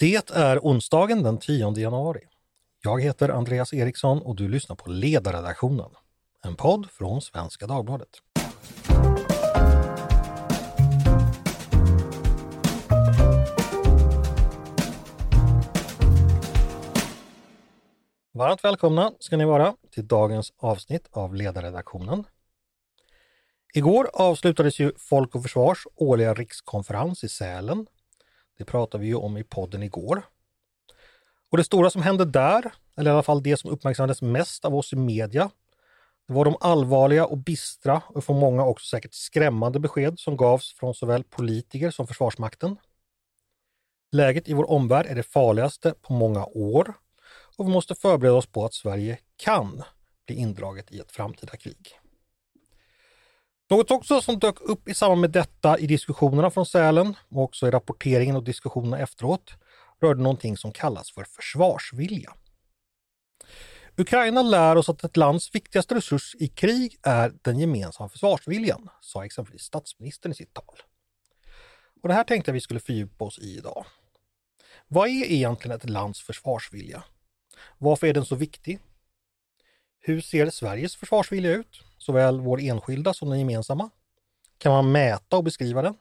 Det är onsdagen den 10 januari. Jag heter Andreas Eriksson och du lyssnar på Ledarredaktionen, en podd från Svenska Dagbladet. Varmt välkomna ska ni vara till dagens avsnitt av Ledarredaktionen. Igår avslutades ju Folk och Försvars årliga rikskonferens i Sälen. Det pratade vi ju om i podden igår. Och det stora som hände där, eller i alla fall det som uppmärksammades mest av oss i media, det var de allvarliga och bistra och för många också säkert skrämmande besked som gavs från såväl politiker som Försvarsmakten. Läget i vår omvärld är det farligaste på många år och vi måste förbereda oss på att Sverige kan bli indraget i ett framtida krig. Något också som dök upp i samband med detta i diskussionerna från Sälen och också i rapporteringen och diskussionerna efteråt rörde någonting som kallas för försvarsvilja. Ukraina lär oss att ett lands viktigaste resurs i krig är den gemensamma försvarsviljan, sa exempelvis statsministern i sitt tal. Och Det här tänkte jag vi skulle fördjupa oss i idag. Vad är egentligen ett lands försvarsvilja? Varför är den så viktig? Hur ser Sveriges försvarsvilja ut? Såväl vår enskilda som den gemensamma? Kan man mäta och beskriva den?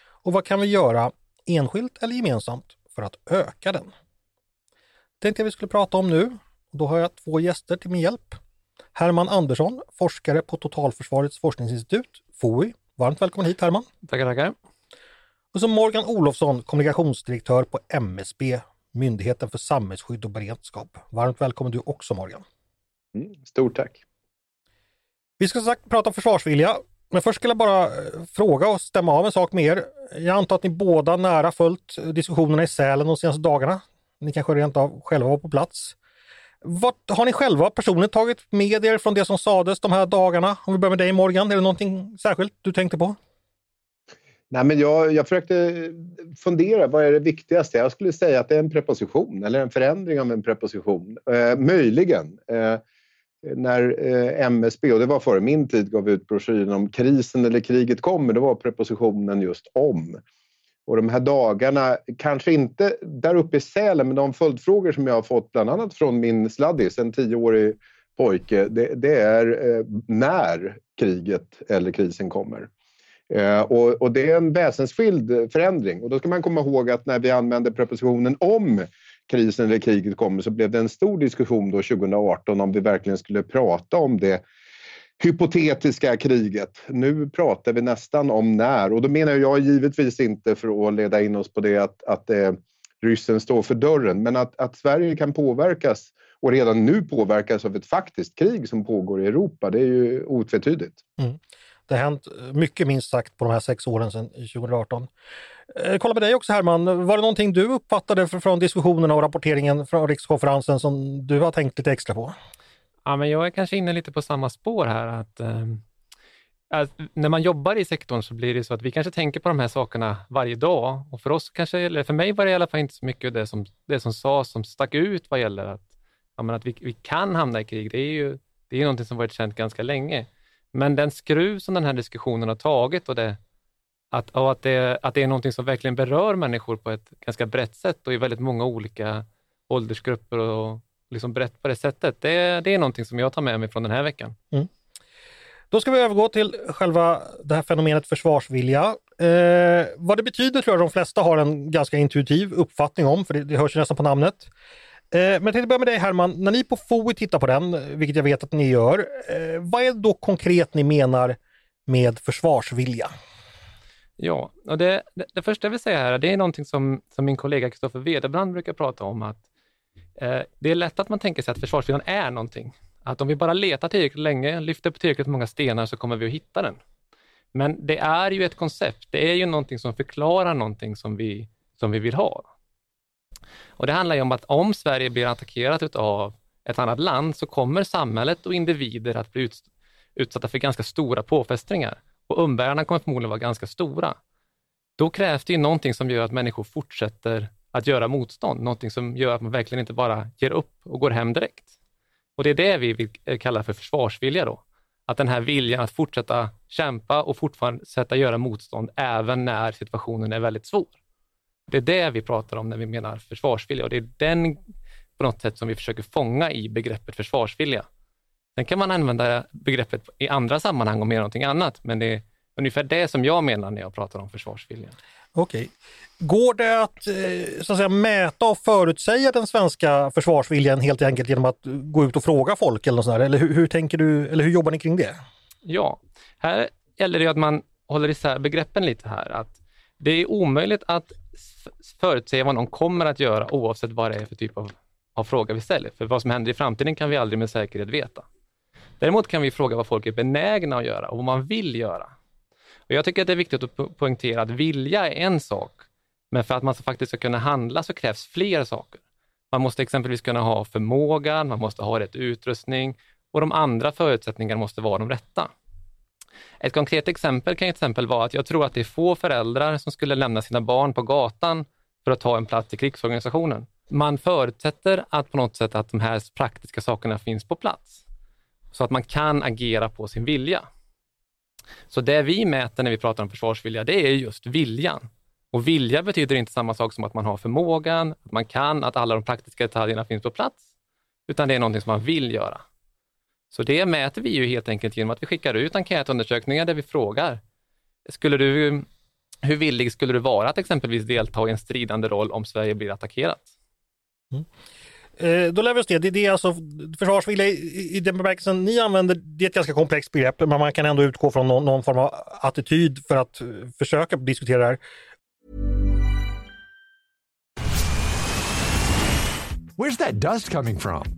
Och vad kan vi göra enskilt eller gemensamt för att öka den? Det tänkte jag vi skulle prata om nu. Då har jag två gäster till min hjälp. Herman Andersson, forskare på Totalförsvarets forskningsinstitut, FOI. Varmt välkommen hit Herman! Tackar, tackar! Och så Morgan Olofsson, kommunikationsdirektör på MSB, Myndigheten för samhällsskydd och beredskap. Varmt välkommen du också Morgan! Mm, stort tack! Vi ska sagt prata om försvarsvilja, men först skulle jag bara eh, fråga och stämma av en sak med er. Jag antar att ni båda nära följt diskussionerna i Sälen de senaste dagarna. Ni kanske rent av själva var på plats. Vad har ni själva personligen tagit med er från det som sades de här dagarna? Om vi börjar med dig Morgan, är det någonting särskilt du tänkte på? Nej, men jag, jag försökte fundera, vad är det viktigaste? Jag skulle säga att det är en preposition eller en förändring av en preposition. Eh, möjligen. Eh, när eh, MSB, och det var före min tid, gav ut broschyren om krisen eller kriget kommer, då var prepositionen just om. Och de här dagarna, kanske inte där uppe i Sälen, men de följdfrågor som jag har fått bland annat från min sladdis, en tioårig pojke, det, det är eh, när kriget eller krisen kommer. Eh, och, och, det är en väsensskild förändring och då ska man komma ihåg att när vi använder prepositionen om krisen eller kriget kommer så blev det en stor diskussion då 2018 om vi verkligen skulle prata om det hypotetiska kriget. Nu pratar vi nästan om när och då menar jag givetvis inte för att leda in oss på det att, att eh, ryssen står för dörren men att, att Sverige kan påverkas och redan nu påverkas av ett faktiskt krig som pågår i Europa. Det är ju otvetydigt. Mm. Det har hänt mycket minst sagt på de här sex åren sedan 2018. Eh, kolla med dig också Herman, var det någonting du uppfattade från diskussionerna och rapporteringen från rikskonferensen som du har tänkt lite extra på? Ja, men jag är kanske inne lite på samma spår här. Att, eh, att, när man jobbar i sektorn så blir det så att vi kanske tänker på de här sakerna varje dag. Och för oss kanske, eller för mig var det i alla fall inte så mycket det som, det som sades som stack ut vad gäller att, ja, att vi, vi kan hamna i krig. Det är ju det är någonting som varit känt ganska länge. Men den skruv som den här diskussionen har tagit och, det, att, och att, det, att det är någonting som verkligen berör människor på ett ganska brett sätt och i väldigt många olika åldersgrupper och liksom brett på det sättet. Det, det är någonting som jag tar med mig från den här veckan. Mm. Då ska vi övergå till själva det här fenomenet försvarsvilja. Eh, vad det betyder tror jag de flesta har en ganska intuitiv uppfattning om, för det, det hörs ju nästan på namnet. Eh, men jag tänkte börja med dig Herman, när ni på FOI tittar på den, vilket jag vet att ni gör, eh, vad är det då konkret ni menar med försvarsvilja? Ja, och det, det, det, första jag vill säga här, det är någonting som, som min kollega Kristoffer Wederbrand brukar prata om, att eh, det är lätt att man tänker sig att försvarsviljan är någonting. Att om vi bara letar tillräckligt länge, lyfter på tillräckligt många stenar så kommer vi att hitta den. Men det är ju ett koncept, det är ju någonting som förklarar någonting som vi, som vi vill ha. Och Det handlar ju om att om Sverige blir attackerat av ett annat land så kommer samhället och individer att bli utsatta för ganska stora påfrestningar och umbärarna kommer förmodligen vara ganska stora. Då krävs det ju någonting som gör att människor fortsätter att göra motstånd, någonting som gör att man verkligen inte bara ger upp och går hem direkt. Och det är det vi vill eh, kalla för försvarsvilja då. Att den här viljan att fortsätta kämpa och fortfarande sätta göra motstånd även när situationen är väldigt svår. Det är det vi pratar om när vi menar försvarsvilja och det är den på något sätt som vi försöker fånga i begreppet försvarsvilja. Sen kan man använda begreppet i andra sammanhang mena någonting annat, men det är ungefär det som jag menar när jag pratar om försvarsvilja. Okej. Går det att, eh, så att säga, mäta och förutsäga den svenska försvarsviljan helt enkelt genom att gå ut och fråga folk eller, sådär? eller hur, hur, tänker du, eller hur jobbar ni kring det? Ja, här gäller det att man håller isär begreppen lite här. Att det är omöjligt att förutsäga vad någon kommer att göra oavsett vad det är för typ av, av fråga vi ställer. För vad som händer i framtiden kan vi aldrig med säkerhet veta. Däremot kan vi fråga vad folk är benägna att göra och vad man vill göra. Och jag tycker att det är viktigt att poängtera att vilja är en sak, men för att man faktiskt ska kunna handla så krävs fler saker. Man måste exempelvis kunna ha förmågan, man måste ha rätt utrustning och de andra förutsättningarna måste vara de rätta. Ett konkret exempel kan exempel vara att jag tror att det är få föräldrar som skulle lämna sina barn på gatan för att ta en plats i krigsorganisationen. Man förutsätter att på något sätt att de här praktiska sakerna finns på plats så att man kan agera på sin vilja. Så det vi mäter när vi pratar om försvarsvilja, det är just viljan. Och vilja betyder inte samma sak som att man har förmågan, att man kan, att alla de praktiska detaljerna finns på plats, utan det är någonting som man vill göra. Så det mäter vi ju helt enkelt genom att vi skickar ut enkätundersökningar där vi frågar, skulle du, hur villig skulle du vara att exempelvis delta i en stridande roll om Sverige blir attackerat? Mm. Eh, då lär vi oss det. Det, det är alltså försvarsvilja i, i den bemärkelsen ni använder, det är ett ganska komplext begrepp, men man kan ändå utgå från någon, någon form av attityd för att eh, försöka diskutera det här. Where's that dust coming from?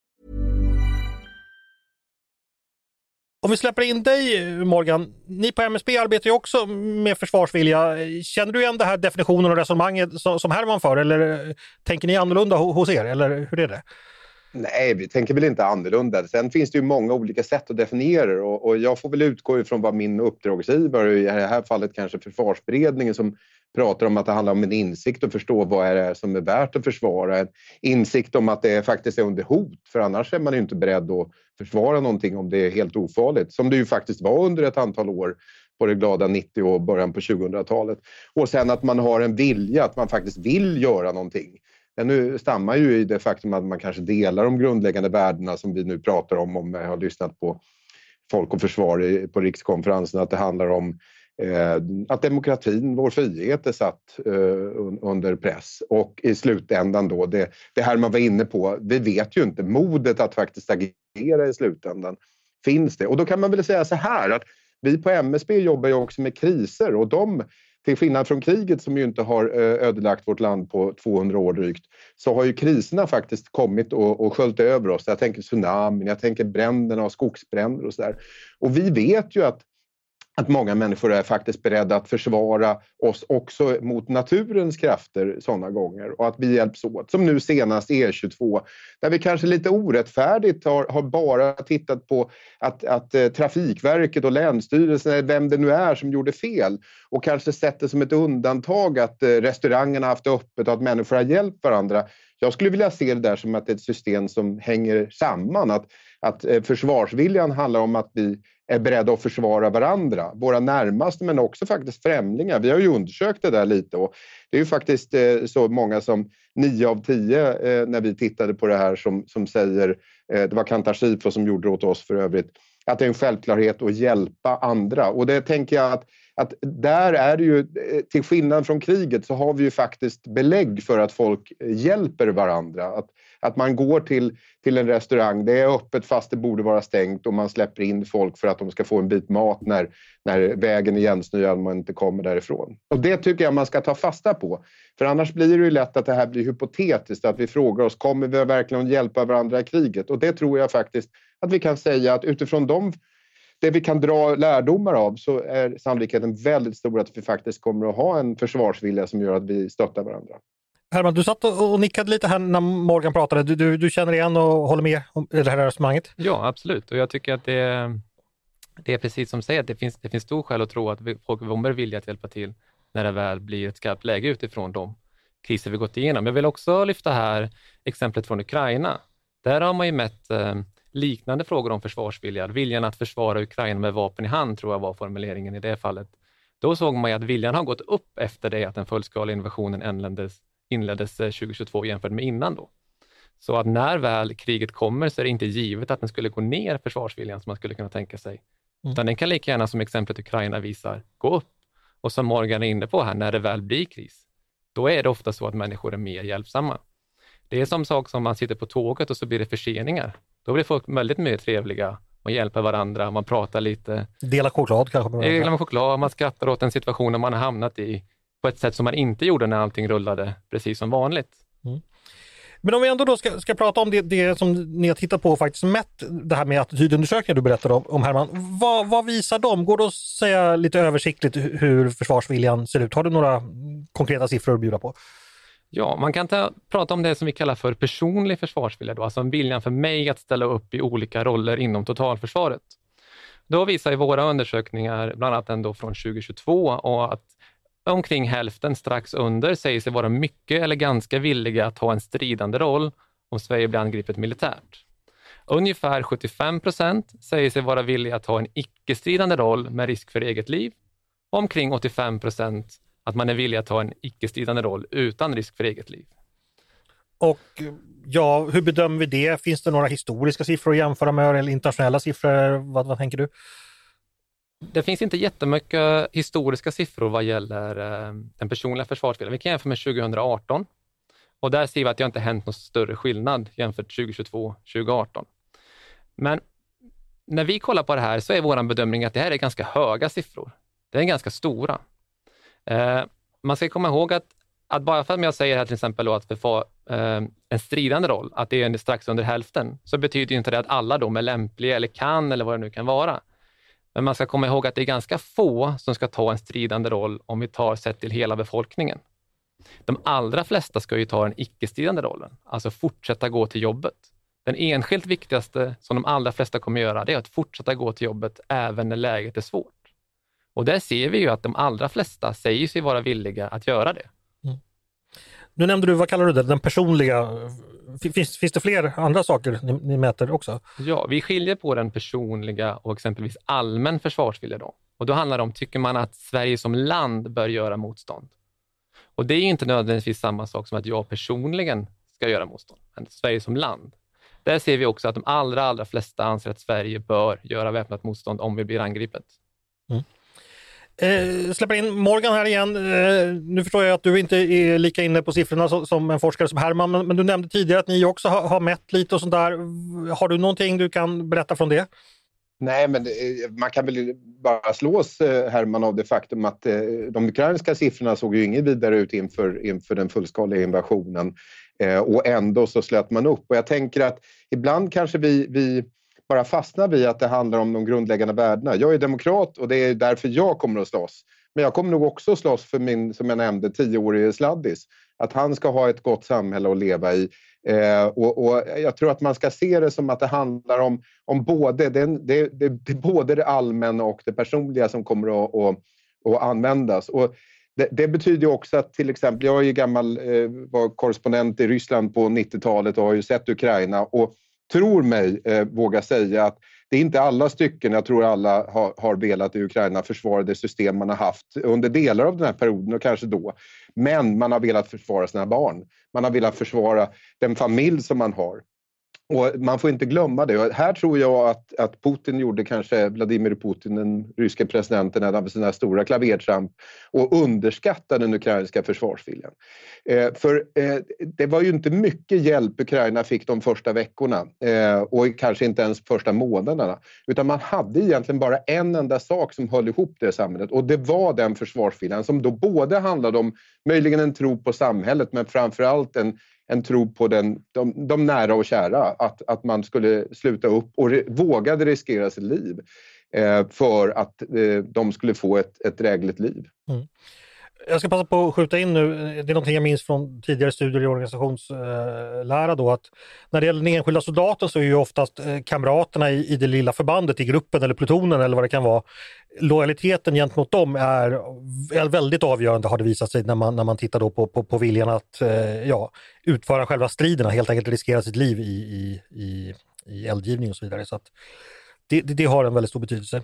Om vi släpper in dig Morgan, ni på MSB arbetar ju också med försvarsvilja. Känner du igen den här definitionen och resonemanget som Herman för eller tänker ni annorlunda hos er eller hur är det? Nej, vi tänker väl inte annorlunda. Sen finns det ju många olika sätt att definiera det och, och jag får väl utgå ifrån vad min uppdragsgivare, i det här fallet kanske försvarsberedningen som pratar om att det handlar om en insikt och förstå vad är det som är värt att försvara. En insikt om att det faktiskt är under hot, för annars är man ju inte beredd att försvara någonting om det är helt ofarligt, som det ju faktiskt var under ett antal år på det glada 90 och början på 2000-talet. Och sen att man har en vilja, att man faktiskt vill göra någonting. Den nu stammar ju i det faktum att man kanske delar de grundläggande värdena som vi nu pratar om, om jag har lyssnat på Folk och Försvar på rikskonferensen, att det handlar om eh, att demokratin, vår frihet, är satt eh, under press. Och i slutändan då, det, det här man var inne på, vi vet ju inte, modet att faktiskt agera i slutändan, finns det? Och då kan man väl säga så här att vi på MSB jobbar ju också med kriser och de till skillnad från kriget som ju inte har eh, ödelagt vårt land på 200 år drygt, så har ju kriserna faktiskt kommit och, och sköljt över oss. Jag tänker tsunamin, jag tänker bränderna och skogsbränder och sådär. Och vi vet ju att att många människor är faktiskt beredda att försvara oss också mot naturens krafter sådana gånger och att vi hjälps åt. Som nu senast E22 där vi kanske lite orättfärdigt har, har bara tittat på att, att eh, Trafikverket och Länsstyrelsen, vem det nu är som gjorde fel och kanske sett det som ett undantag att eh, restaurangerna haft öppet och att människor har hjälpt varandra. Jag skulle vilja se det där som att det är ett system som hänger samman. Att, att eh, försvarsviljan handlar om att vi är beredda att försvara varandra, våra närmaste men också faktiskt främlingar. Vi har ju undersökt det där lite och det är ju faktiskt eh, så många som nio av tio eh, när vi tittade på det här som, som säger, det var Kantar Sifo som gjorde det åt oss för övrigt, att det är en självklarhet att hjälpa andra och det tänker jag att att där är det ju, eh, till skillnad från kriget, så har vi ju faktiskt belägg för att folk eh, hjälper varandra. Att, att man går till, till en restaurang, det är öppet fast det borde vara stängt och man släpper in folk för att de ska få en bit mat när, när vägen är igensnöad och man inte kommer därifrån. Och det tycker jag man ska ta fasta på. För annars blir det ju lätt att det här blir hypotetiskt, att vi frågar oss, kommer vi verkligen hjälpa varandra i kriget? Och det tror jag faktiskt att vi kan säga att utifrån de det vi kan dra lärdomar av så är sannolikheten väldigt stor att vi faktiskt kommer att ha en försvarsvilja som gör att vi stöttar varandra. Herman, du satt och nickade lite här när Morgan pratade. Du, du, du känner igen och håller med om det här resonemanget? Ja, absolut. Och jag tycker att det, det är precis som du säger, att det finns, det finns stor skäl att tro att folk kommer vilja att hjälpa till när det väl blir ett skarpt läge utifrån de kriser vi gått igenom. Jag vill också lyfta här exemplet från Ukraina. Där har man ju mätt eh, liknande frågor om försvarsvilja. Viljan att försvara Ukraina med vapen i hand, tror jag var formuleringen i det fallet. Då såg man ju att viljan har gått upp efter det att den fullskaliga invasionen inleddes, inleddes 2022 jämfört med innan då. Så att när väl kriget kommer så är det inte givet att den skulle gå ner försvarsviljan som man skulle kunna tänka sig. Mm. Utan den kan lika gärna, som exemplet Ukraina visar, gå upp. Och som Morgan är inne på här, när det väl blir kris, då är det ofta så att människor är mer hjälpsamma. Det är som sak som man sitter på tåget och så blir det förseningar. Då blir folk väldigt mer trevliga man hjälper varandra, man pratar lite. Dela choklad kanske? Dela choklad, man skrattar åt den situationen man har hamnat i på ett sätt som man inte gjorde när allting rullade precis som vanligt. Mm. Men om vi ändå då ska, ska prata om det, det, som ni har tittat på och faktiskt mätt, det här med attitydundersökningar du berättade om, om Herman. Vad, vad visar de? Går det att säga lite översiktligt hur försvarsviljan ser ut? Har du några konkreta siffror att bjuda på? Ja, man kan ta, prata om det som vi kallar för personlig försvarsvilja, då, alltså en viljan för mig att ställa upp i olika roller inom totalförsvaret. Då visar våra undersökningar, bland annat den från 2022, att omkring hälften, strax under, säger sig vara mycket eller ganska villiga att ha en stridande roll om Sverige blir angripet militärt. Ungefär 75 procent säger sig vara villiga att ha en icke-stridande roll med risk för eget liv. Omkring 85 procent att man är villig att ta en icke-stridande roll utan risk för eget liv. Och ja, hur bedömer vi det? Finns det några historiska siffror att jämföra med eller internationella siffror? Vad, vad tänker du? Det finns inte jättemycket historiska siffror vad gäller eh, den personliga försvarsviljan. Vi kan jämföra med 2018 och där ser vi att det inte hänt någon större skillnad jämfört 2022-2018. Men när vi kollar på det här så är vår bedömning att det här är ganska höga siffror. Det är ganska stora. Eh, man ska komma ihåg att, att bara för att jag säger här till exempel att vi får eh, en stridande roll, att det är strax under hälften, så betyder inte det att alla de är lämpliga eller kan eller vad det nu kan vara. Men man ska komma ihåg att det är ganska få som ska ta en stridande roll om vi tar sett till hela befolkningen. De allra flesta ska ju ta den icke-stridande rollen, alltså fortsätta gå till jobbet. Den enskilt viktigaste som de allra flesta kommer göra, det är att fortsätta gå till jobbet även när läget är svårt. Och där ser vi ju att de allra flesta säger sig vara villiga att göra det. Mm. Nu nämnde du, vad kallar du det, den personliga Finns, finns det fler andra saker ni, ni, mäter också? Ja, vi skiljer på den personliga och exempelvis allmän försvarsvilja. Då. Och då handlar det om, tycker man att Sverige som land bör göra motstånd? Och det är inte nödvändigtvis samma sak som att jag personligen ska göra motstånd, men Sverige som land. Där ser vi också att de allra, allra flesta anser att Sverige bör göra väpnat motstånd om vi blir angripet. Mm. Eh, släpper in Morgan här igen. Eh, nu förstår jag att du inte är lika inne på siffrorna som, som en forskare som Herman, men, men, du nämnde tidigare att ni också har, har mätt lite och sånt där. Har du någonting du kan berätta från det? Nej, men man kan väl bara slås, eh, Herman, av det faktum att eh, de ukrainska siffrorna såg ju inget vidare ut inför, inför den fullskaliga invasionen. Eh, och ändå så slöt man upp. Och jag tänker att ibland kanske vi, vi bara fastnar vid att det handlar om de grundläggande värdena. Jag är demokrat och det är därför jag kommer att slåss. Men jag kommer nog också slåss för min, som jag nämnde, tioårige sladdis. Att han ska ha ett gott samhälle att leva i. Eh, och, och, jag tror att man ska se det som att det handlar om, om både, det, det, det, det både det allmänna och det personliga som kommer att, att, att användas. Och det, det, betyder också att till exempel, jag är ju gammal, eh, var korrespondent i Ryssland på 90-talet och har ju sett Ukraina. Och tror mig eh, våga säga att det är inte alla stycken jag tror alla har, har velat i Ukraina försvara det system man har haft under delar av den här perioden och kanske då. Men man har velat försvara sina barn. Man har velat försvara den familj som man har. Och man får inte glömma det. Och här tror jag att, att Putin gjorde kanske, Vladimir Putin, den ryske presidenten, en av sina stora klavertramp och underskattade den ukrainska försvarsviljan. Eh, för eh, det var ju inte mycket hjälp Ukraina fick de första veckorna eh, och kanske inte ens första månaderna. Utan man hade egentligen bara en enda sak som höll ihop det samhället och det var den försvarsviljan som då både handlade om möjligen en tro på samhället men framförallt en en tro på den, de, de nära och kära. Att, att man skulle sluta upp och re, vågade riskera sitt liv eh, för att eh, de skulle få ett, ett drägligt liv. Mm. Jag ska passa på att skjuta in nu, eh, det är någonting jag minns från tidigare studier i organisationslära eh, då att när det gäller den enskilda soldaten så är ju oftast eh, kamraterna i, i det lilla förbandet, i gruppen eller plutonen eller vad det kan vara, lojaliteten gentemot dem är, är väldigt avgörande har det visat sig när man, när man tittar då på, på, på viljan att eh, ja, utföra själva striderna, helt enkelt riskera sitt liv i, i, i, i eldgivning och så vidare. Så att det, det, det har en väldigt stor betydelse.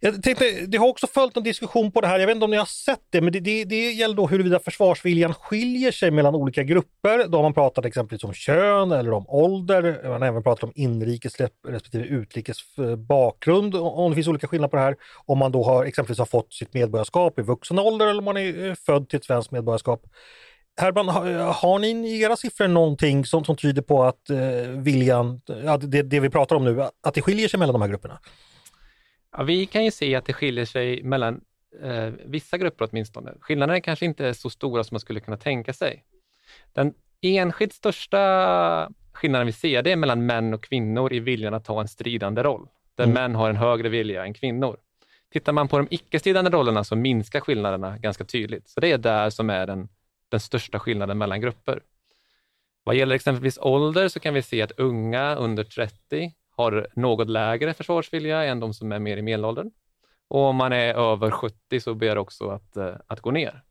Jag tänkte, det har också följt en diskussion på det här, jag vet inte om ni har sett det, men det, det, det gäller då huruvida försvarsviljan skiljer sig mellan olika grupper. Då har man pratat exempelvis om kön eller om ålder, man har även pratat om inrikes respektive utrikes eh, bakgrund, om det finns olika skillnader på det här. Om man då har exempelvis har fått sitt medborgarskap i vuxen ålder eller om man är eh, född till ett svenskt medborgarskap. Herman, har ni i era siffror någonting som, som tyder på att eh, viljan, att det, det vi pratar om nu, att det skiljer sig mellan de här grupperna? Ja, vi kan ju se att det skiljer sig mellan eh, vissa grupper åtminstone. Skillnaderna kanske inte är så stora som man skulle kunna tänka sig. Den enskilt största skillnaden vi ser det är mellan män och kvinnor i viljan att ta en stridande roll, där mm. män har en högre vilja än kvinnor. Tittar man på de icke-stridande rollerna så minskar skillnaderna ganska tydligt. Så det är där som är den, den största skillnaden mellan grupper. Vad gäller exempelvis ålder så kan vi se att unga under 30 har något lägre försvarsvilja än de som är mer i medelåldern. Och om man är över 70 så ber också att, eh, att gå ner.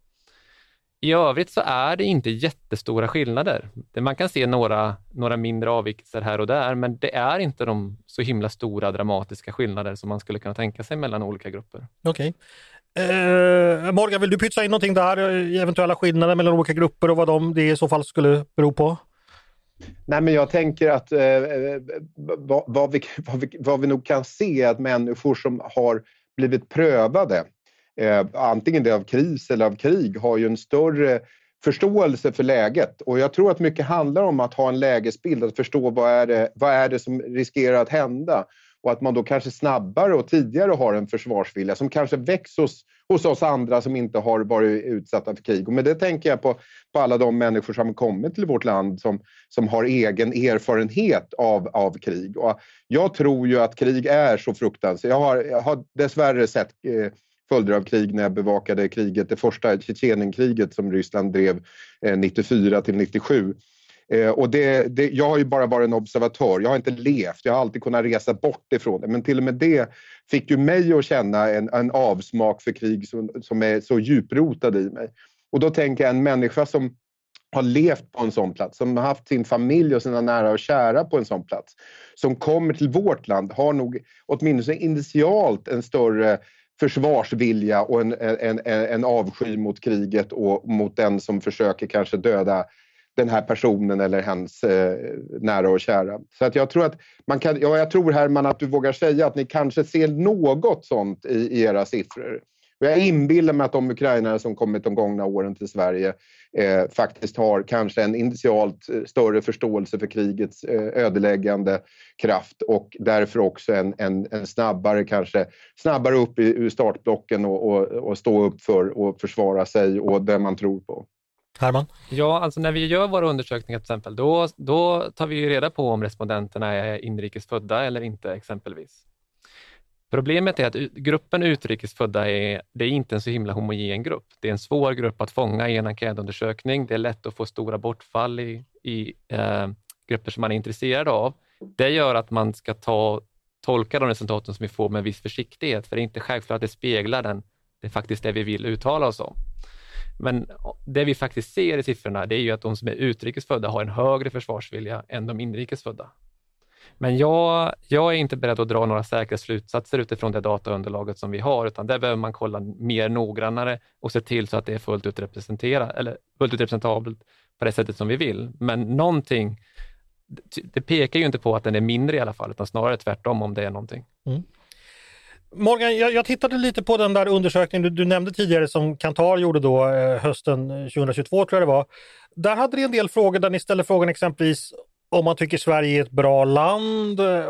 I övrigt så är det inte jättestora skillnader. Man kan se några, några mindre avvikelser här och där, men det är inte de så himla stora dramatiska skillnader som man skulle kunna tänka sig mellan olika grupper. Okej. Okay. Eh, Morgan, vill du pytsa in någonting där, eh, eventuella skillnader mellan olika grupper och vad de det i så fall skulle bero på? Nej, men jag tänker att eh, eh, vad, vad, vi, vad, vi, vad vi nog kan se är att människor som har blivit prövade, eh, antingen det av kris eller av krig, har ju en större förståelse för läget. Och jag tror att mycket handlar om att ha en lägesbild, att förstå vad är det, vad är det som riskerar att hända och att man då kanske snabbare och tidigare har en försvarsvilja som kanske väcks hos, hos oss andra som inte har varit utsatta för krig. Och med det tänker jag på, på alla de människor som kommit till vårt land som, som har egen erfarenhet av, av krig. Och jag tror ju att krig är så fruktansvärt. Jag har, jag har dessvärre sett eh, följder av krig när jag bevakade kriget, det första Tjetjenienkriget som Ryssland drev eh, 94 till 97. Eh, och det, det, jag har ju bara varit en observatör, jag har inte levt, jag har alltid kunnat resa bort ifrån det. Men till och med det fick ju mig att känna en, en avsmak för krig som, som är så djuprotad i mig. Och då tänker jag en människa som har levt på en sån plats, som har haft sin familj och sina nära och kära på en sån plats, som kommer till vårt land har nog åtminstone initialt en större försvarsvilja och en, en, en, en avsky mot kriget och mot den som försöker kanske döda den här personen eller hens eh, nära och kära. Så att jag tror att man kan, ja, jag tror Herman att du vågar säga att ni kanske ser något sånt i, i era siffror. Och jag inbillar mig att de ukrainare som kommit de gångna åren till Sverige eh, faktiskt har kanske en initialt eh, större förståelse för krigets eh, ödeläggande kraft och därför också en, en, en snabbare, kanske snabbare upp i, ur startblocken och, och, och stå upp för och försvara sig och det man tror på. Herman? Ja, alltså när vi gör våra undersökningar till exempel, då, då tar vi reda på om respondenterna är inrikesfödda eller inte exempelvis. Problemet är att gruppen utrikesfödda är, det är inte en så himla homogen grupp. Det är en svår grupp att fånga i en enkätundersökning. Det är lätt att få stora bortfall i, i eh, grupper som man är intresserad av. Det gör att man ska ta, tolka de resultaten som vi får med viss försiktighet, för det är inte självklart att det speglar den, det är faktiskt det vi vill uttala oss om. Men det vi faktiskt ser i siffrorna, det är ju att de som är utrikesfödda har en högre försvarsvilja än de inrikesfödda. Men jag, jag är inte beredd att dra några säkra slutsatser utifrån det dataunderlaget som vi har, utan där behöver man kolla mer noggrannare och se till så att det är fullt ut, representera, eller fullt ut representabelt på det sättet som vi vill. Men någonting, det pekar ju inte på att den är mindre i alla fall, utan snarare tvärtom om det är någonting. Mm. Morgan, jag, jag, tittade lite på den där undersökningen du, du nämnde tidigare som Kantar gjorde då eh, hösten eh, 2022 tror jag det var. Där hade ni en del frågor där ni ställde frågan exempelvis om man tycker Sverige är ett bra land, eh,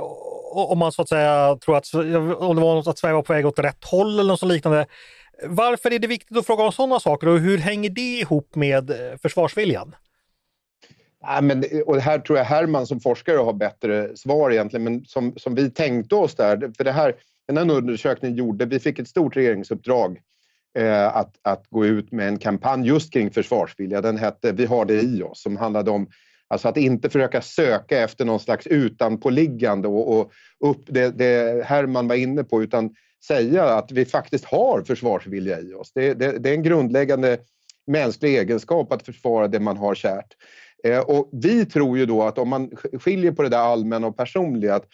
om man så att säga tror att, om det var något att Sverige var på väg åt rätt håll eller något så liknande. Varför är det viktigt att fråga om sådana saker och hur hänger det ihop med eh, försvarsviljan? Ja, men, och här tror jag Herman som forskare har bättre svar egentligen, men som, som vi tänkte oss där, för det här, den här undersökningen gjorde, vi fick ett stort regeringsuppdrag eh, att, att gå ut med en kampanj just kring försvarsvilja. Den hette Vi har det i oss, som handlade om Alltså att inte försöka söka efter någon slags utanpåliggande och, och upp det, det Herman var inne på, utan säga att vi faktiskt har försvarsvilja i oss. Det, det, det är en grundläggande mänsklig egenskap att försvara det man har kärt. Eh, och vi tror ju då att om man skiljer på det där allmänna och personliga, att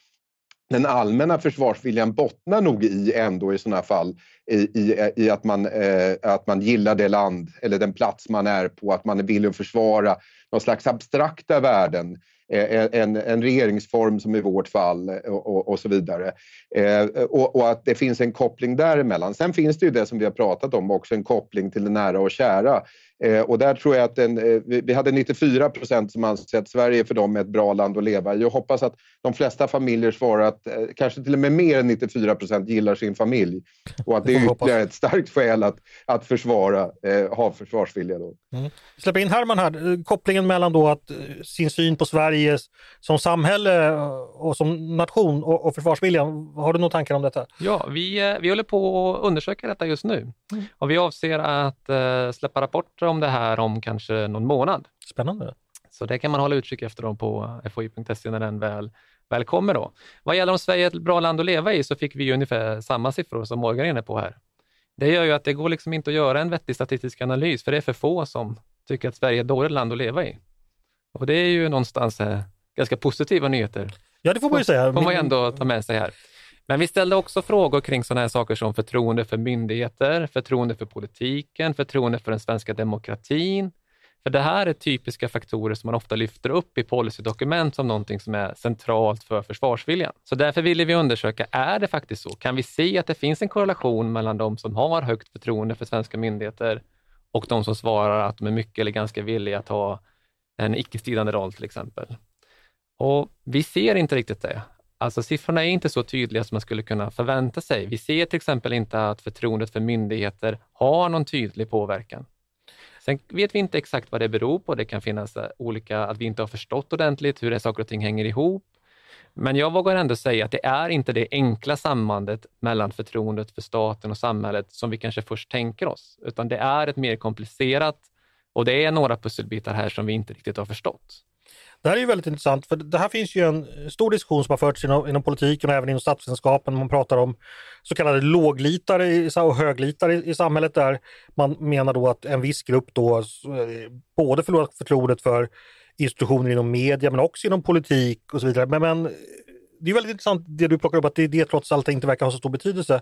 den allmänna försvarsviljan bottnar nog i ändå i sådana fall i, i, i att, man, eh, att man gillar det land eller den plats man är på, att man är villig att försvara någon slags abstrakta värden eh, eh, en, en regeringsform som i vårt fall eh, och, och, och så vidare. Eh, och, och, att det finns en koppling däremellan. Sen finns det ju det som vi har pratat om också, en koppling till det nära och kära. Eh, och där tror jag att en, eh, vi hade 94 procent som anser att Sverige för dem är ett bra land att leva i. Jag hoppas att de flesta familjer svarar att eh, kanske till och med mer än 94 procent gillar sin familj. Och att det är ytterligare ett starkt skäl att, att försvara, eh, ha försvarsvilja. Då. Mm. Släpper in Herman här, kopplingen mellan då att sin syn på Sverige som samhälle och som nation och, och försvarsviljan. Har du några tankar om detta? Ja, vi, vi håller på att undersöka detta just nu mm. och vi avser att släppa rapporter om det här om kanske någon månad. Spännande. Så det kan man hålla utkik efter dem på foi.se när den väl, väl kommer. Då. Vad gäller om Sverige är ett bra land att leva i så fick vi ungefär samma siffror som Morgan är inne på här. Det gör ju att det går liksom inte att göra en vettig statistisk analys, för det är för få som tycker att Sverige är ett dåligt land att leva i. Och det är ju någonstans eh, ganska positiva nyheter. Ja, det får man ju säga. får man ju ändå ta med sig här. Men vi ställde också frågor kring sådana här saker som förtroende för myndigheter, förtroende för politiken, förtroende för den svenska demokratin. För det här är typiska faktorer som man ofta lyfter upp i policydokument som någonting som är centralt för försvarsviljan. Så därför ville vi undersöka, är det faktiskt så? Kan vi se att det finns en korrelation mellan de som har högt förtroende för svenska myndigheter och de som svarar att de är mycket eller ganska villiga att ha en icke-stridande roll till exempel? Och vi ser inte riktigt det. Alltså siffrorna är inte så tydliga som man skulle kunna förvänta sig. Vi ser till exempel inte att förtroendet för myndigheter har någon tydlig påverkan. Sen vet vi inte exakt vad det beror på. Det kan finnas eh, olika, att vi inte har förstått ordentligt hur det saker och ting hänger ihop. Men jag vågar ändå säga att det är inte det enkla sambandet mellan förtroendet för staten och samhället som vi kanske först tänker oss, utan det är ett mer komplicerat och det är några pusselbitar här som vi inte riktigt har förstått. Det här är ju väldigt intressant för det här finns ju en stor diskussion som har förts inom, inom politiken och även inom statsvetenskapen. Man pratar om så kallade låglitare och höglitare i, i samhället där man menar då att en viss grupp då både förlorat förtroendet för institutioner inom media men också inom politik och så vidare. Men, men det är väldigt intressant det du plockar upp att det, det trots allt inte verkar ha så stor betydelse.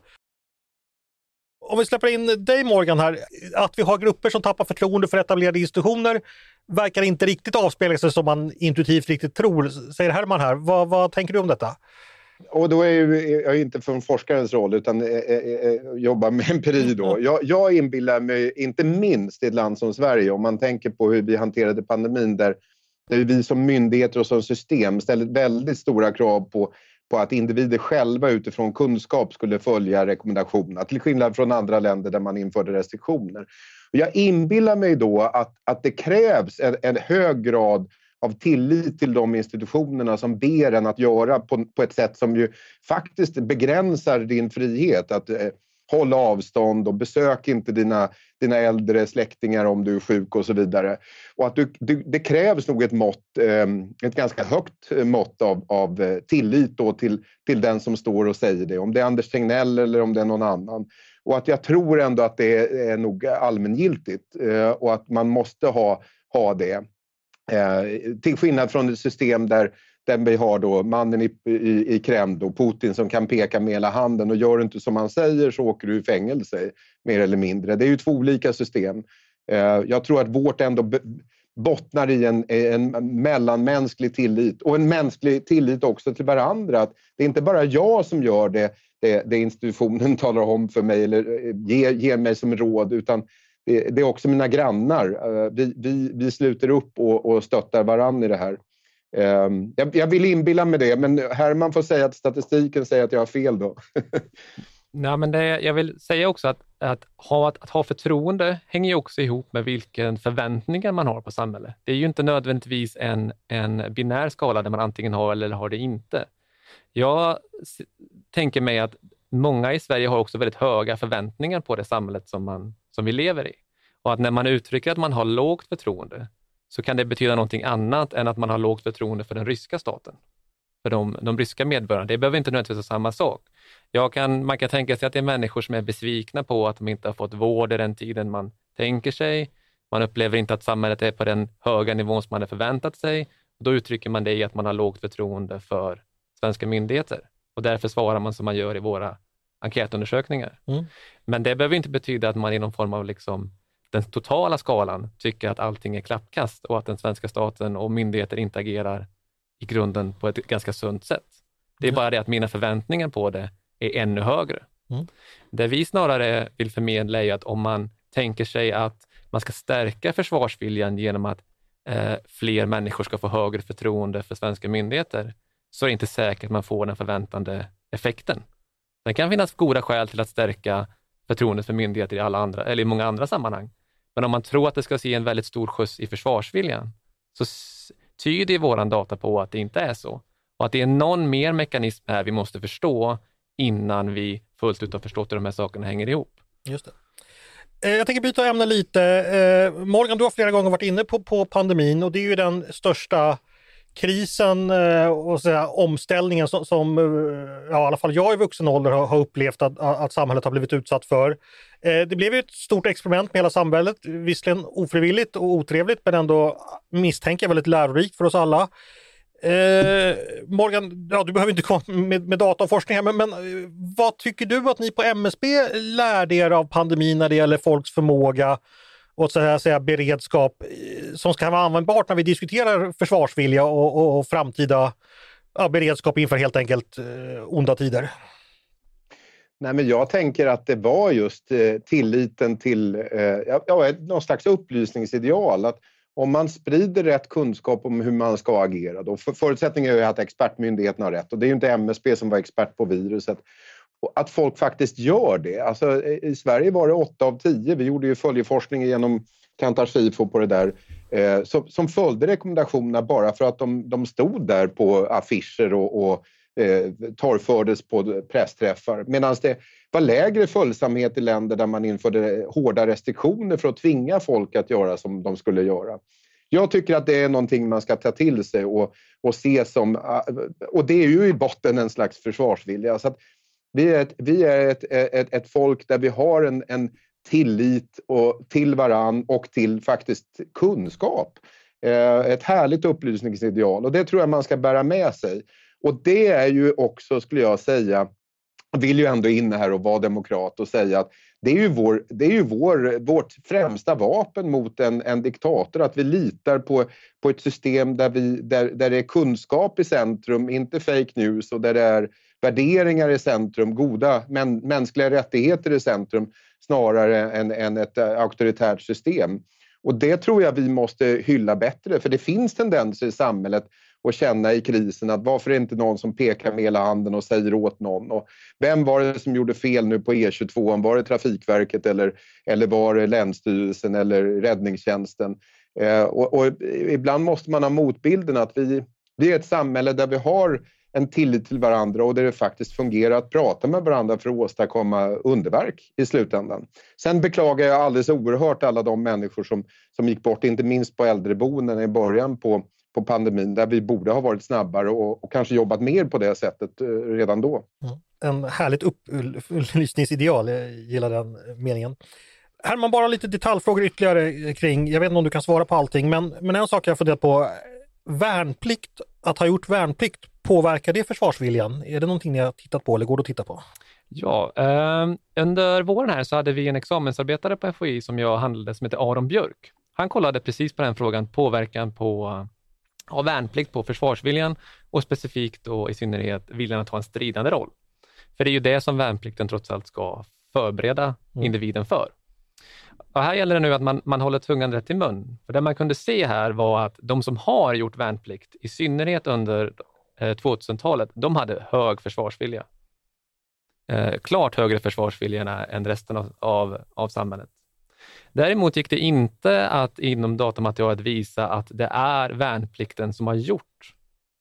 Om vi släpper in dig Morgan här, att vi har grupper som tappar förtroende för etablerade institutioner verkar inte riktigt avspegla sig som man intuitivt riktigt tror, säger Herman här. Vad, vad tänker du om detta? Och då är jag inte från forskarens roll utan äh, äh, jobbar med empiri då. Jag, jag inbillar mig, inte minst i ett land som Sverige, om man tänker på hur vi hanterade pandemin där, där vi som myndigheter och som system ställde väldigt stora krav på på att individer själva utifrån kunskap skulle följa rekommendationerna, till skillnad från andra länder där man införde restriktioner. Jag inbillar mig då att, att det krävs en, en hög grad av tillit till de institutionerna som ber en att göra på, på ett sätt som ju faktiskt begränsar din frihet. Att eh, Håll avstånd och besök inte dina, dina äldre släktingar om du är sjuk och så vidare. Och att du, du, det krävs nog ett mått, ehm, ett ganska högt mått av, av eh, tillit då till, till den som står och säger det. Om det är Anders Tegnell eller om det är någon annan. Och att jag tror ändå att det är nog allmängiltigt eh, och att man måste ha, ha det. Eh, till skillnad från ett system där, den vi har då mannen i, i, i Kreml, då, Putin, som kan peka med hela handen och gör du inte som han säger så åker du i fängelse, mer eller mindre. Det är ju två olika system. Eh, jag tror att vårt ändå bottnar i en, en mellanmänsklig tillit och en mänsklig tillit också till varandra. Att det är inte bara jag som gör det, det, det institutionen talar om för mig eller eh, ger, ger mig som råd utan det, det, är också mina grannar. Eh, vi, vi, vi sluter upp och, och stöttar varandra i det här. Ehm, jag, jag vill inbilla mig det, men Herman får säga att statistiken säger att jag har fel då. Nej, men det, jag vill säga också att, att, ha, att, att ha förtroende hänger ju också ihop med vilken förväntningar man har på samhället. Det är ju inte nödvändigtvis en, en binär skala där man antingen har eller har det inte. Jag tänker mig att många i Sverige har också väldigt höga förväntningar på det samhället som, man, som vi lever i. Och att när man uttrycker att man har lågt förtroende så kan det betyda någonting annat än att man har lågt förtroende för den ryska staten. För de, de ryska medborgarna. Det behöver inte nödvändigtvis vara samma sak. Kan, man kan tänka sig att det är människor som är besvikna på att de inte har fått vård i den tiden man tänker sig. Man upplever inte att samhället är på den höga nivån som man hade förväntat sig. Då uttrycker man det i att man har lågt förtroende för svenska myndigheter och därför svarar man som man gör i våra enkätundersökningar. Mm. Men det behöver inte betyda att man i någon form av liksom den totala skalan tycker att allting är klappkast och att den svenska staten och myndigheter inte agerar i grunden på ett ganska sunt sätt. Det är bara det att mina förväntningar på det är ännu högre. Mm. Det vi snarare vill förmedla är att om man tänker sig att man ska stärka försvarsviljan genom att eh, fler människor ska få högre förtroende för svenska myndigheter, så är det inte säkert att man får den förväntande effekten. Det kan finnas goda skäl till att stärka förtroendet för myndigheter i, alla andra, eller i många andra sammanhang. Men om man tror att det ska se en väldigt stor skjuts i försvarsviljan, så tyder vår data på att det inte är så. Och att det är någon mer mekanism här vi måste förstå innan vi fullt ut har förstått hur de här sakerna hänger ihop. Just det. Eh, jag tänker byta ämne lite. Eh, Morgan, du har flera gånger varit inne på, på pandemin och det är ju den största krisen eh, och så här, omställningen som, som eh, ja, i alla fall jag i vuxen ålder har, har upplevt att, att, samhället har blivit utsatt för. Eh, det blev ett stort experiment med hela samhället, visserligen ofrivilligt och otrevligt men ändå misstänker jag väldigt lärorikt för oss alla. Eh, Morgan, ja, du behöver inte komma med, med data och forskning här, men, men, vad tycker du att ni på MSB lärde er av pandemin när det gäller folks förmåga och så här säga, beredskap eh, som ska vara användbart när vi diskuterar försvarsvilja och, och, och framtida ja, beredskap inför helt enkelt eh, onda tider? Nej, men jag tänker att det var just eh, tilliten till eh, ja, någon slags upplysningsideal. Att om man sprider rätt kunskap om hur man ska agera, då för förutsättningen är ju att expertmyndigheten har rätt och det är ju inte MSB som var expert på viruset. Att folk faktiskt gör det. Alltså, I Sverige var det 8 av 10, vi gjorde ju följeforskning genom Kantar Sifo på det där, eh, som, som följde rekommendationerna bara för att de, de stod där på affischer och, och eh, torgfördes på pressträffar. Medan det var lägre följsamhet i länder där man införde hårda restriktioner för att tvinga folk att göra som de skulle göra. Jag tycker att det är någonting man ska ta till sig och, och se som... Eh, och det är ju i botten en slags försvarsvilja. Så vi är, ett, vi är ett, ett, ett folk där vi har en, en tillit och, till varann och till faktiskt kunskap. Eh, ett härligt upplysningsideal och det tror jag man ska bära med sig. Och det är ju också, skulle jag säga, vill ju ändå in här och vara demokrat och säga att det är ju, vår, det är ju vår, vårt främsta vapen mot en, en diktator, att vi litar på, på ett system där, vi, där, där det är kunskap i centrum, inte fake news och där det är värderingar i centrum, goda men, mänskliga rättigheter i centrum snarare än, än ett eh, auktoritärt system. Och det tror jag vi måste hylla bättre, för det finns tendenser i samhället och känna i krisen att varför är det inte någon som pekar med hela handen och säger åt någon? Och vem var det som gjorde fel nu på E22? Var det Trafikverket eller, eller var det Länsstyrelsen eller Räddningstjänsten? Eh, och, och, ibland måste man ha motbilden att vi, vi är ett samhälle där vi har en tillit till varandra och där det faktiskt fungerar att prata med varandra för att åstadkomma underverk i slutändan. Sen beklagar jag alldeles oerhört alla de människor som, som gick bort, inte minst på äldreboenden i början på på pandemin där vi borde ha varit snabbare och, och kanske jobbat mer på det sättet eh, redan då. Mm. En härligt upplysningsideal, jag gillar den eh, meningen. Herman, bara lite detaljfrågor ytterligare eh, kring, jag vet inte om du kan svara på allting, men, men en sak jag funderat på, värnplikt, att ha gjort värnplikt, påverkar det försvarsviljan? Är det någonting ni har tittat på eller går det att titta på? Ja, eh, under våren här så hade vi en examensarbetare på FOI som jag handlade som heter Aron Björk. Han kollade precis på den frågan, påverkan på ha värnplikt på försvarsviljan och specifikt och i synnerhet viljan att ha en stridande roll. För det är ju det som värnplikten trots allt ska förbereda mm. individen för. Och här gäller det nu att man, man håller tungan rätt i mun. För det man kunde se här var att de som har gjort värnplikt, i synnerhet under eh, 2000-talet, de hade hög försvarsvilja. Eh, klart högre försvarsvilja än resten av, av, av samhället. Däremot gick det inte att inom datamaterialet visa att det är värnplikten som har gjort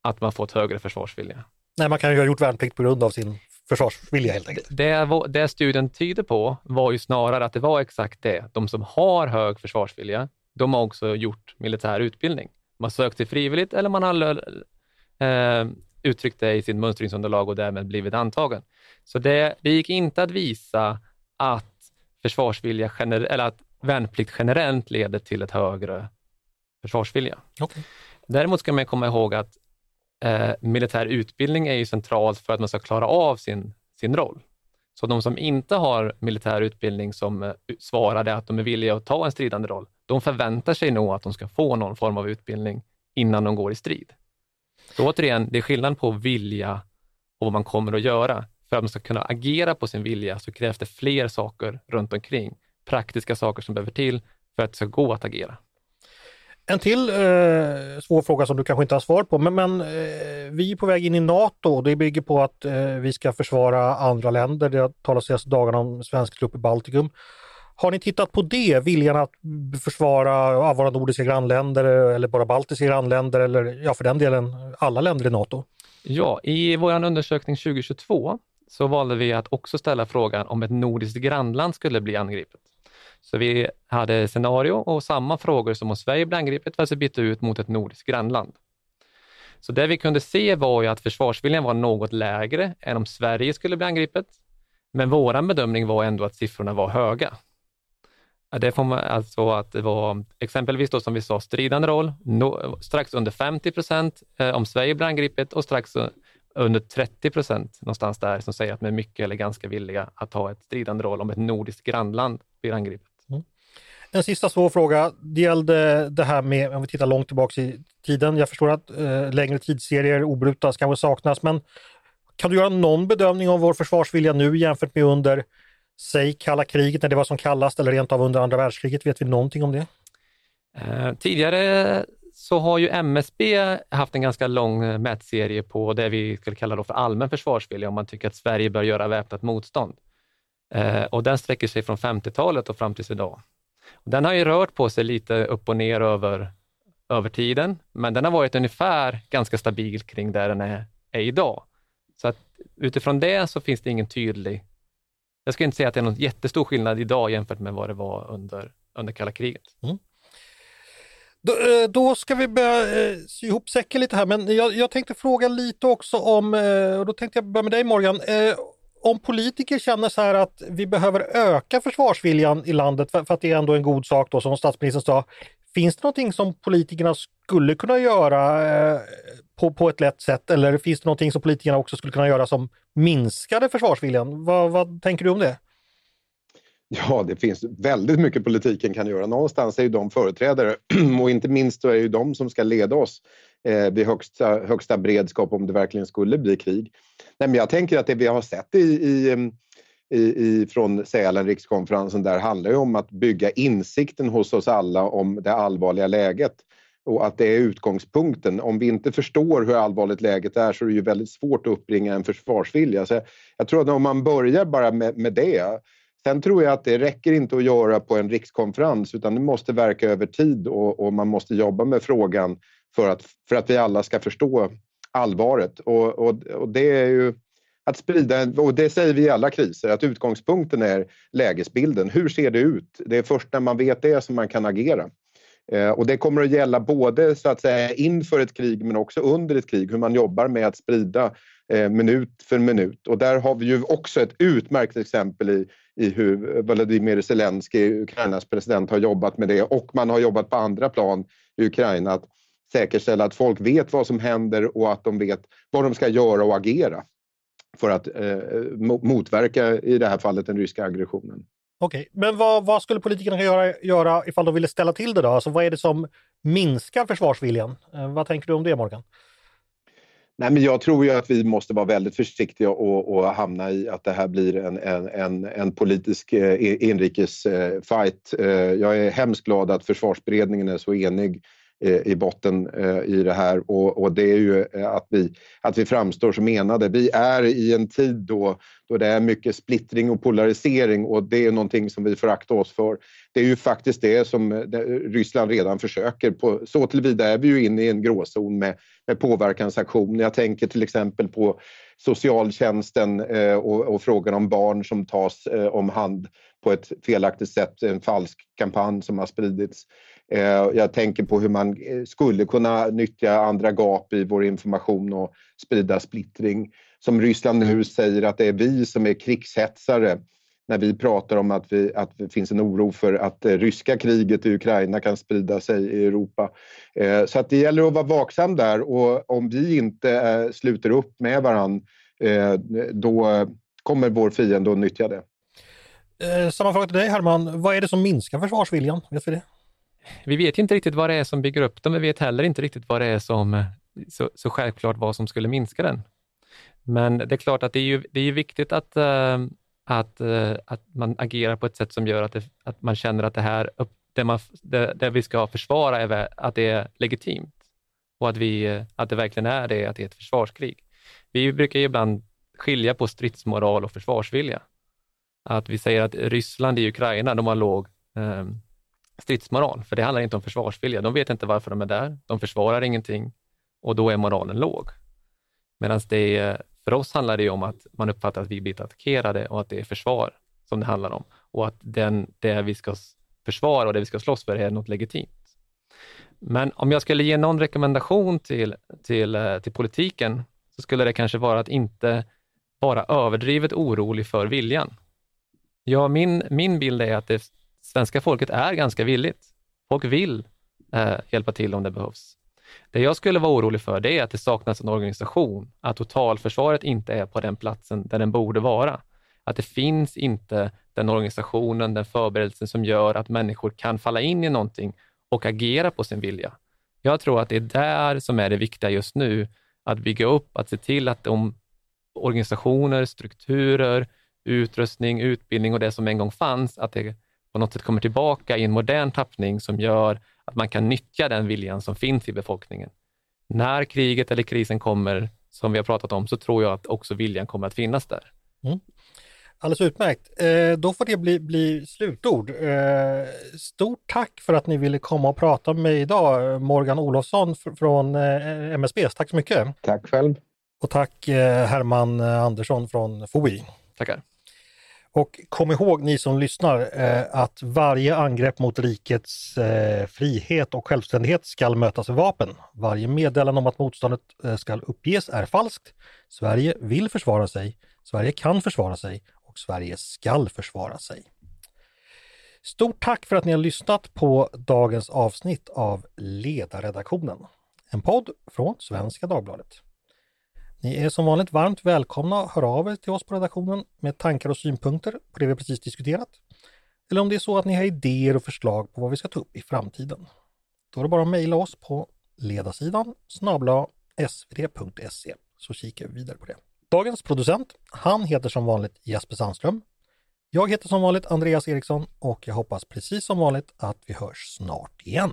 att man fått högre försvarsvilja. Nej, man kan ju ha gjort värnplikt på grund av sin försvarsvilja helt enkelt. Det, det studien tyder på var ju snarare att det var exakt det. De som har hög försvarsvilja, de har också gjort militär utbildning. Man sökt sig frivilligt eller man har eh, uttryckt det i sin mönstringsunderlag och därmed blivit antagen. Så det, det gick inte att visa att försvarsvilja gener- eller att värnplikt generellt leder till ett högre försvarsvilja. Okej. Däremot ska man komma ihåg att eh, militär utbildning är ju centralt för att man ska klara av sin, sin roll. Så de som inte har militär utbildning som eh, svarade att de är villiga att ta en stridande roll, de förväntar sig nog att de ska få någon form av utbildning innan de går i strid. Så återigen, det är skillnad på vilja och vad man kommer att göra. För att man ska kunna agera på sin vilja så krävs det fler saker runt omkring. Praktiska saker som behöver till för att det ska gå att agera. En till eh, svår fråga som du kanske inte har svar på, men, men eh, vi är på väg in i NATO och det bygger på att eh, vi ska försvara andra länder. Det har talats senaste dagarna om svensk trupp i Baltikum. Har ni tittat på det, viljan att försvara ja, våra nordiska grannländer eh, eller bara baltiska grannländer eller ja, för den delen alla länder i NATO? Ja, i vår undersökning 2022 så valde vi att också ställa frågan om ett nordiskt grannland skulle bli angripet. Så vi hade scenario och samma frågor som om Sverige blev angripet fast vi bytte ut mot ett nordiskt grannland. Så det vi kunde se var ju att försvarsviljan var något lägre än om Sverige skulle bli angripet. Men vår bedömning var ändå att siffrorna var höga. Det får man alltså att det var exempelvis då som vi sa stridande roll, no, strax under 50 procent eh, om Sverige blir angripet och strax under 30 procent någonstans där som säger att de är mycket eller ganska villiga att ta ett stridande roll om ett nordiskt grannland blir angripet. En sista svår fråga. Det gällde det här med, om vi tittar långt tillbaka i tiden. Jag förstår att eh, längre tidsserier, obrutas, kanske saknas, men kan du göra någon bedömning av vår försvarsvilja nu jämfört med under, säg kalla kriget när det var som kallast eller rent av under andra världskriget? Vet vi någonting om det? Eh, tidigare så har ju MSB haft en ganska lång eh, mätserie på det vi skulle kalla då för allmän försvarsvilja, om man tycker att Sverige bör göra väpnat motstånd. Eh, och den sträcker sig från 50-talet och fram tills idag. Den har ju rört på sig lite upp och ner över, över tiden, men den har varit ungefär ganska stabil kring där den är, är idag. Så att utifrån det så finns det ingen tydlig... Jag skulle inte säga att det är någon jättestor skillnad idag jämfört med vad det var under, under kalla kriget. Mm. Då, eh, då ska vi börja eh, sy ihop säcken lite här, men jag, jag tänkte fråga lite också om, eh, och då tänkte jag börja med dig Morgan, eh, om politiker känner så här att vi behöver öka försvarsviljan i landet för, för att det är ändå en god sak då som statsministern sa. Finns det någonting som politikerna skulle kunna göra eh, på, på ett lätt sätt eller finns det någonting som politikerna också skulle kunna göra som minskade försvarsviljan? Vad, vad tänker du om det? Ja, det finns väldigt mycket politiken kan göra. Någonstans är ju de företrädare och inte minst så är det ju de som ska leda oss eh, vid högsta, högsta beredskap om det verkligen skulle bli krig. Nej, men jag tänker att det vi har sett i, i, mm, i, i, från Sälen, rikskonferensen, där handlar ju om att bygga insikten hos oss alla om det allvarliga läget och att det är utgångspunkten. Om vi inte förstår hur allvarligt läget är så är det ju väldigt svårt att uppbringa en försvarsvilja. Så jag, jag tror att om man börjar bara med, med det Sen tror jag att det räcker inte att göra på en rikskonferens utan det måste verka över tid och, och man måste jobba med frågan för att, för att vi alla ska förstå allvaret. Och, och, och det är ju att sprida, och det säger vi i alla kriser, att utgångspunkten är lägesbilden. Hur ser det ut? Det är först när man vet det som man kan agera. Eh, och det kommer att gälla både så att säga inför ett krig men också under ett krig, hur man jobbar med att sprida eh, minut för minut. Och där har vi ju också ett utmärkt exempel i, i hur Volodymyr Zelensky, Ukrainas president, har jobbat med det och man har jobbat på andra plan i Ukraina att säkerställa att folk vet vad som händer och att de vet vad de ska göra och agera för att eh, motverka i det här fallet den ryska aggressionen. Okej, men vad, vad skulle politikerna göra, göra ifall de ville ställa till det då? Alltså vad är det som minskar försvarsviljan? Eh, vad tänker du om det Morgan? Nej, men jag tror ju att vi måste vara väldigt försiktiga och, och hamna i att det här blir en, en, en, en politisk eh, inrikesfight. Eh, jag är hemskt glad att försvarsberedningen är så enig eh, Eh, i botten eh, i det här och, och det är ju eh, att vi, att vi framstår som enade. Vi är i en tid då, då det är mycket splittring och polarisering och det är någonting som vi får akta oss för. Det är ju faktiskt det som Ryssland redan försöker. På, så tillvida är vi ju inne i en gråzon med, med påverkansaktion. Jag tänker till exempel på socialtjänsten och, och, frågan om barn som tas om hand på ett felaktigt sätt, en falsk kampanj som har spridits. Eh, jag tänker på hur man eh, skulle kunna nyttja andra gap i vår information och sprida splittring. Som Ryssland nu säger att det är vi som är krigshetsare när vi pratar om att, vi, att det finns en oro för att det ryska kriget i Ukraina kan sprida sig i Europa. Eh, så att det gäller att vara vaksam där och om vi inte eh, sluter upp med varann eh, då kommer vår fiende att nyttja det. Eh, samma fråga till dig Herman, vad är det som minskar försvarsviljan? Vet vi det? Vi vet inte riktigt vad det är som bygger upp den, vi vet heller inte riktigt vad det är som, eh, så, så självklart vad som skulle minska den. Men det är klart att det är ju, det är viktigt att, eh, att, eh, att man agerar på ett sätt som gör att, det, att man känner att det här, det, man, det, det vi ska försvara, är, att det är legitimt och att, vi, att det verkligen är det, att det är ett försvarskrig. Vi brukar ibland skilja på stridsmoral och försvarsvilja. Att vi säger att Ryssland i Ukraina, de har låg ehm, stridsmoral, för det handlar inte om försvarsvilja. De vet inte varför de är där, de försvarar ingenting och då är moralen låg. Medan det för oss handlar det om att man uppfattar att vi blivit attackerade och att det är försvar som det handlar om och att den, det vi ska försvara och det vi ska slåss för är något legitimt. Men om jag skulle ge någon rekommendation till, till, eh, till politiken så skulle det kanske vara att inte vara överdrivet orolig för viljan. Ja, min, min bild är att det svenska folket är ganska villigt. Folk vill eh, hjälpa till om det behövs. Det jag skulle vara orolig för det är att det saknas en organisation, att totalförsvaret inte är på den platsen där den borde vara. Att det finns inte den organisationen, den förberedelsen som gör att människor kan falla in i någonting och agera på sin vilja. Jag tror att det är där som är det viktiga just nu, att bygga upp, att se till att de organisationer, strukturer, utrustning, utbildning och det som en gång fanns, att det på något sätt kommer tillbaka i en modern tappning som gör att man kan nyttja den viljan som finns i befolkningen. När kriget eller krisen kommer, som vi har pratat om, så tror jag att också viljan kommer att finnas där. Mm. Alldeles utmärkt. Eh, då får det bli, bli slutord. Eh, stort tack för att ni ville komma och prata med mig idag, Morgan Olofsson från eh, MSB. Tack så mycket. Tack själv. Och tack eh, Herman Andersson från FOI. Tackar. Och kom ihåg ni som lyssnar eh, att varje angrepp mot rikets eh, frihet och självständighet skall mötas med vapen. Varje meddelande om att motståndet eh, skall uppges är falskt. Sverige vill försvara sig, Sverige kan försvara sig och Sverige skall försvara sig. Stort tack för att ni har lyssnat på dagens avsnitt av Ledarredaktionen. En podd från Svenska Dagbladet. Ni är som vanligt varmt välkomna att höra av er till oss på redaktionen med tankar och synpunkter på det vi precis diskuterat. Eller om det är så att ni har idéer och förslag på vad vi ska ta upp i framtiden. Då är det bara att mejla oss på ledarsidan snabla svd.se så kikar vi vidare på det. Dagens producent, han heter som vanligt Jesper Sandström. Jag heter som vanligt Andreas Eriksson och jag hoppas precis som vanligt att vi hörs snart igen.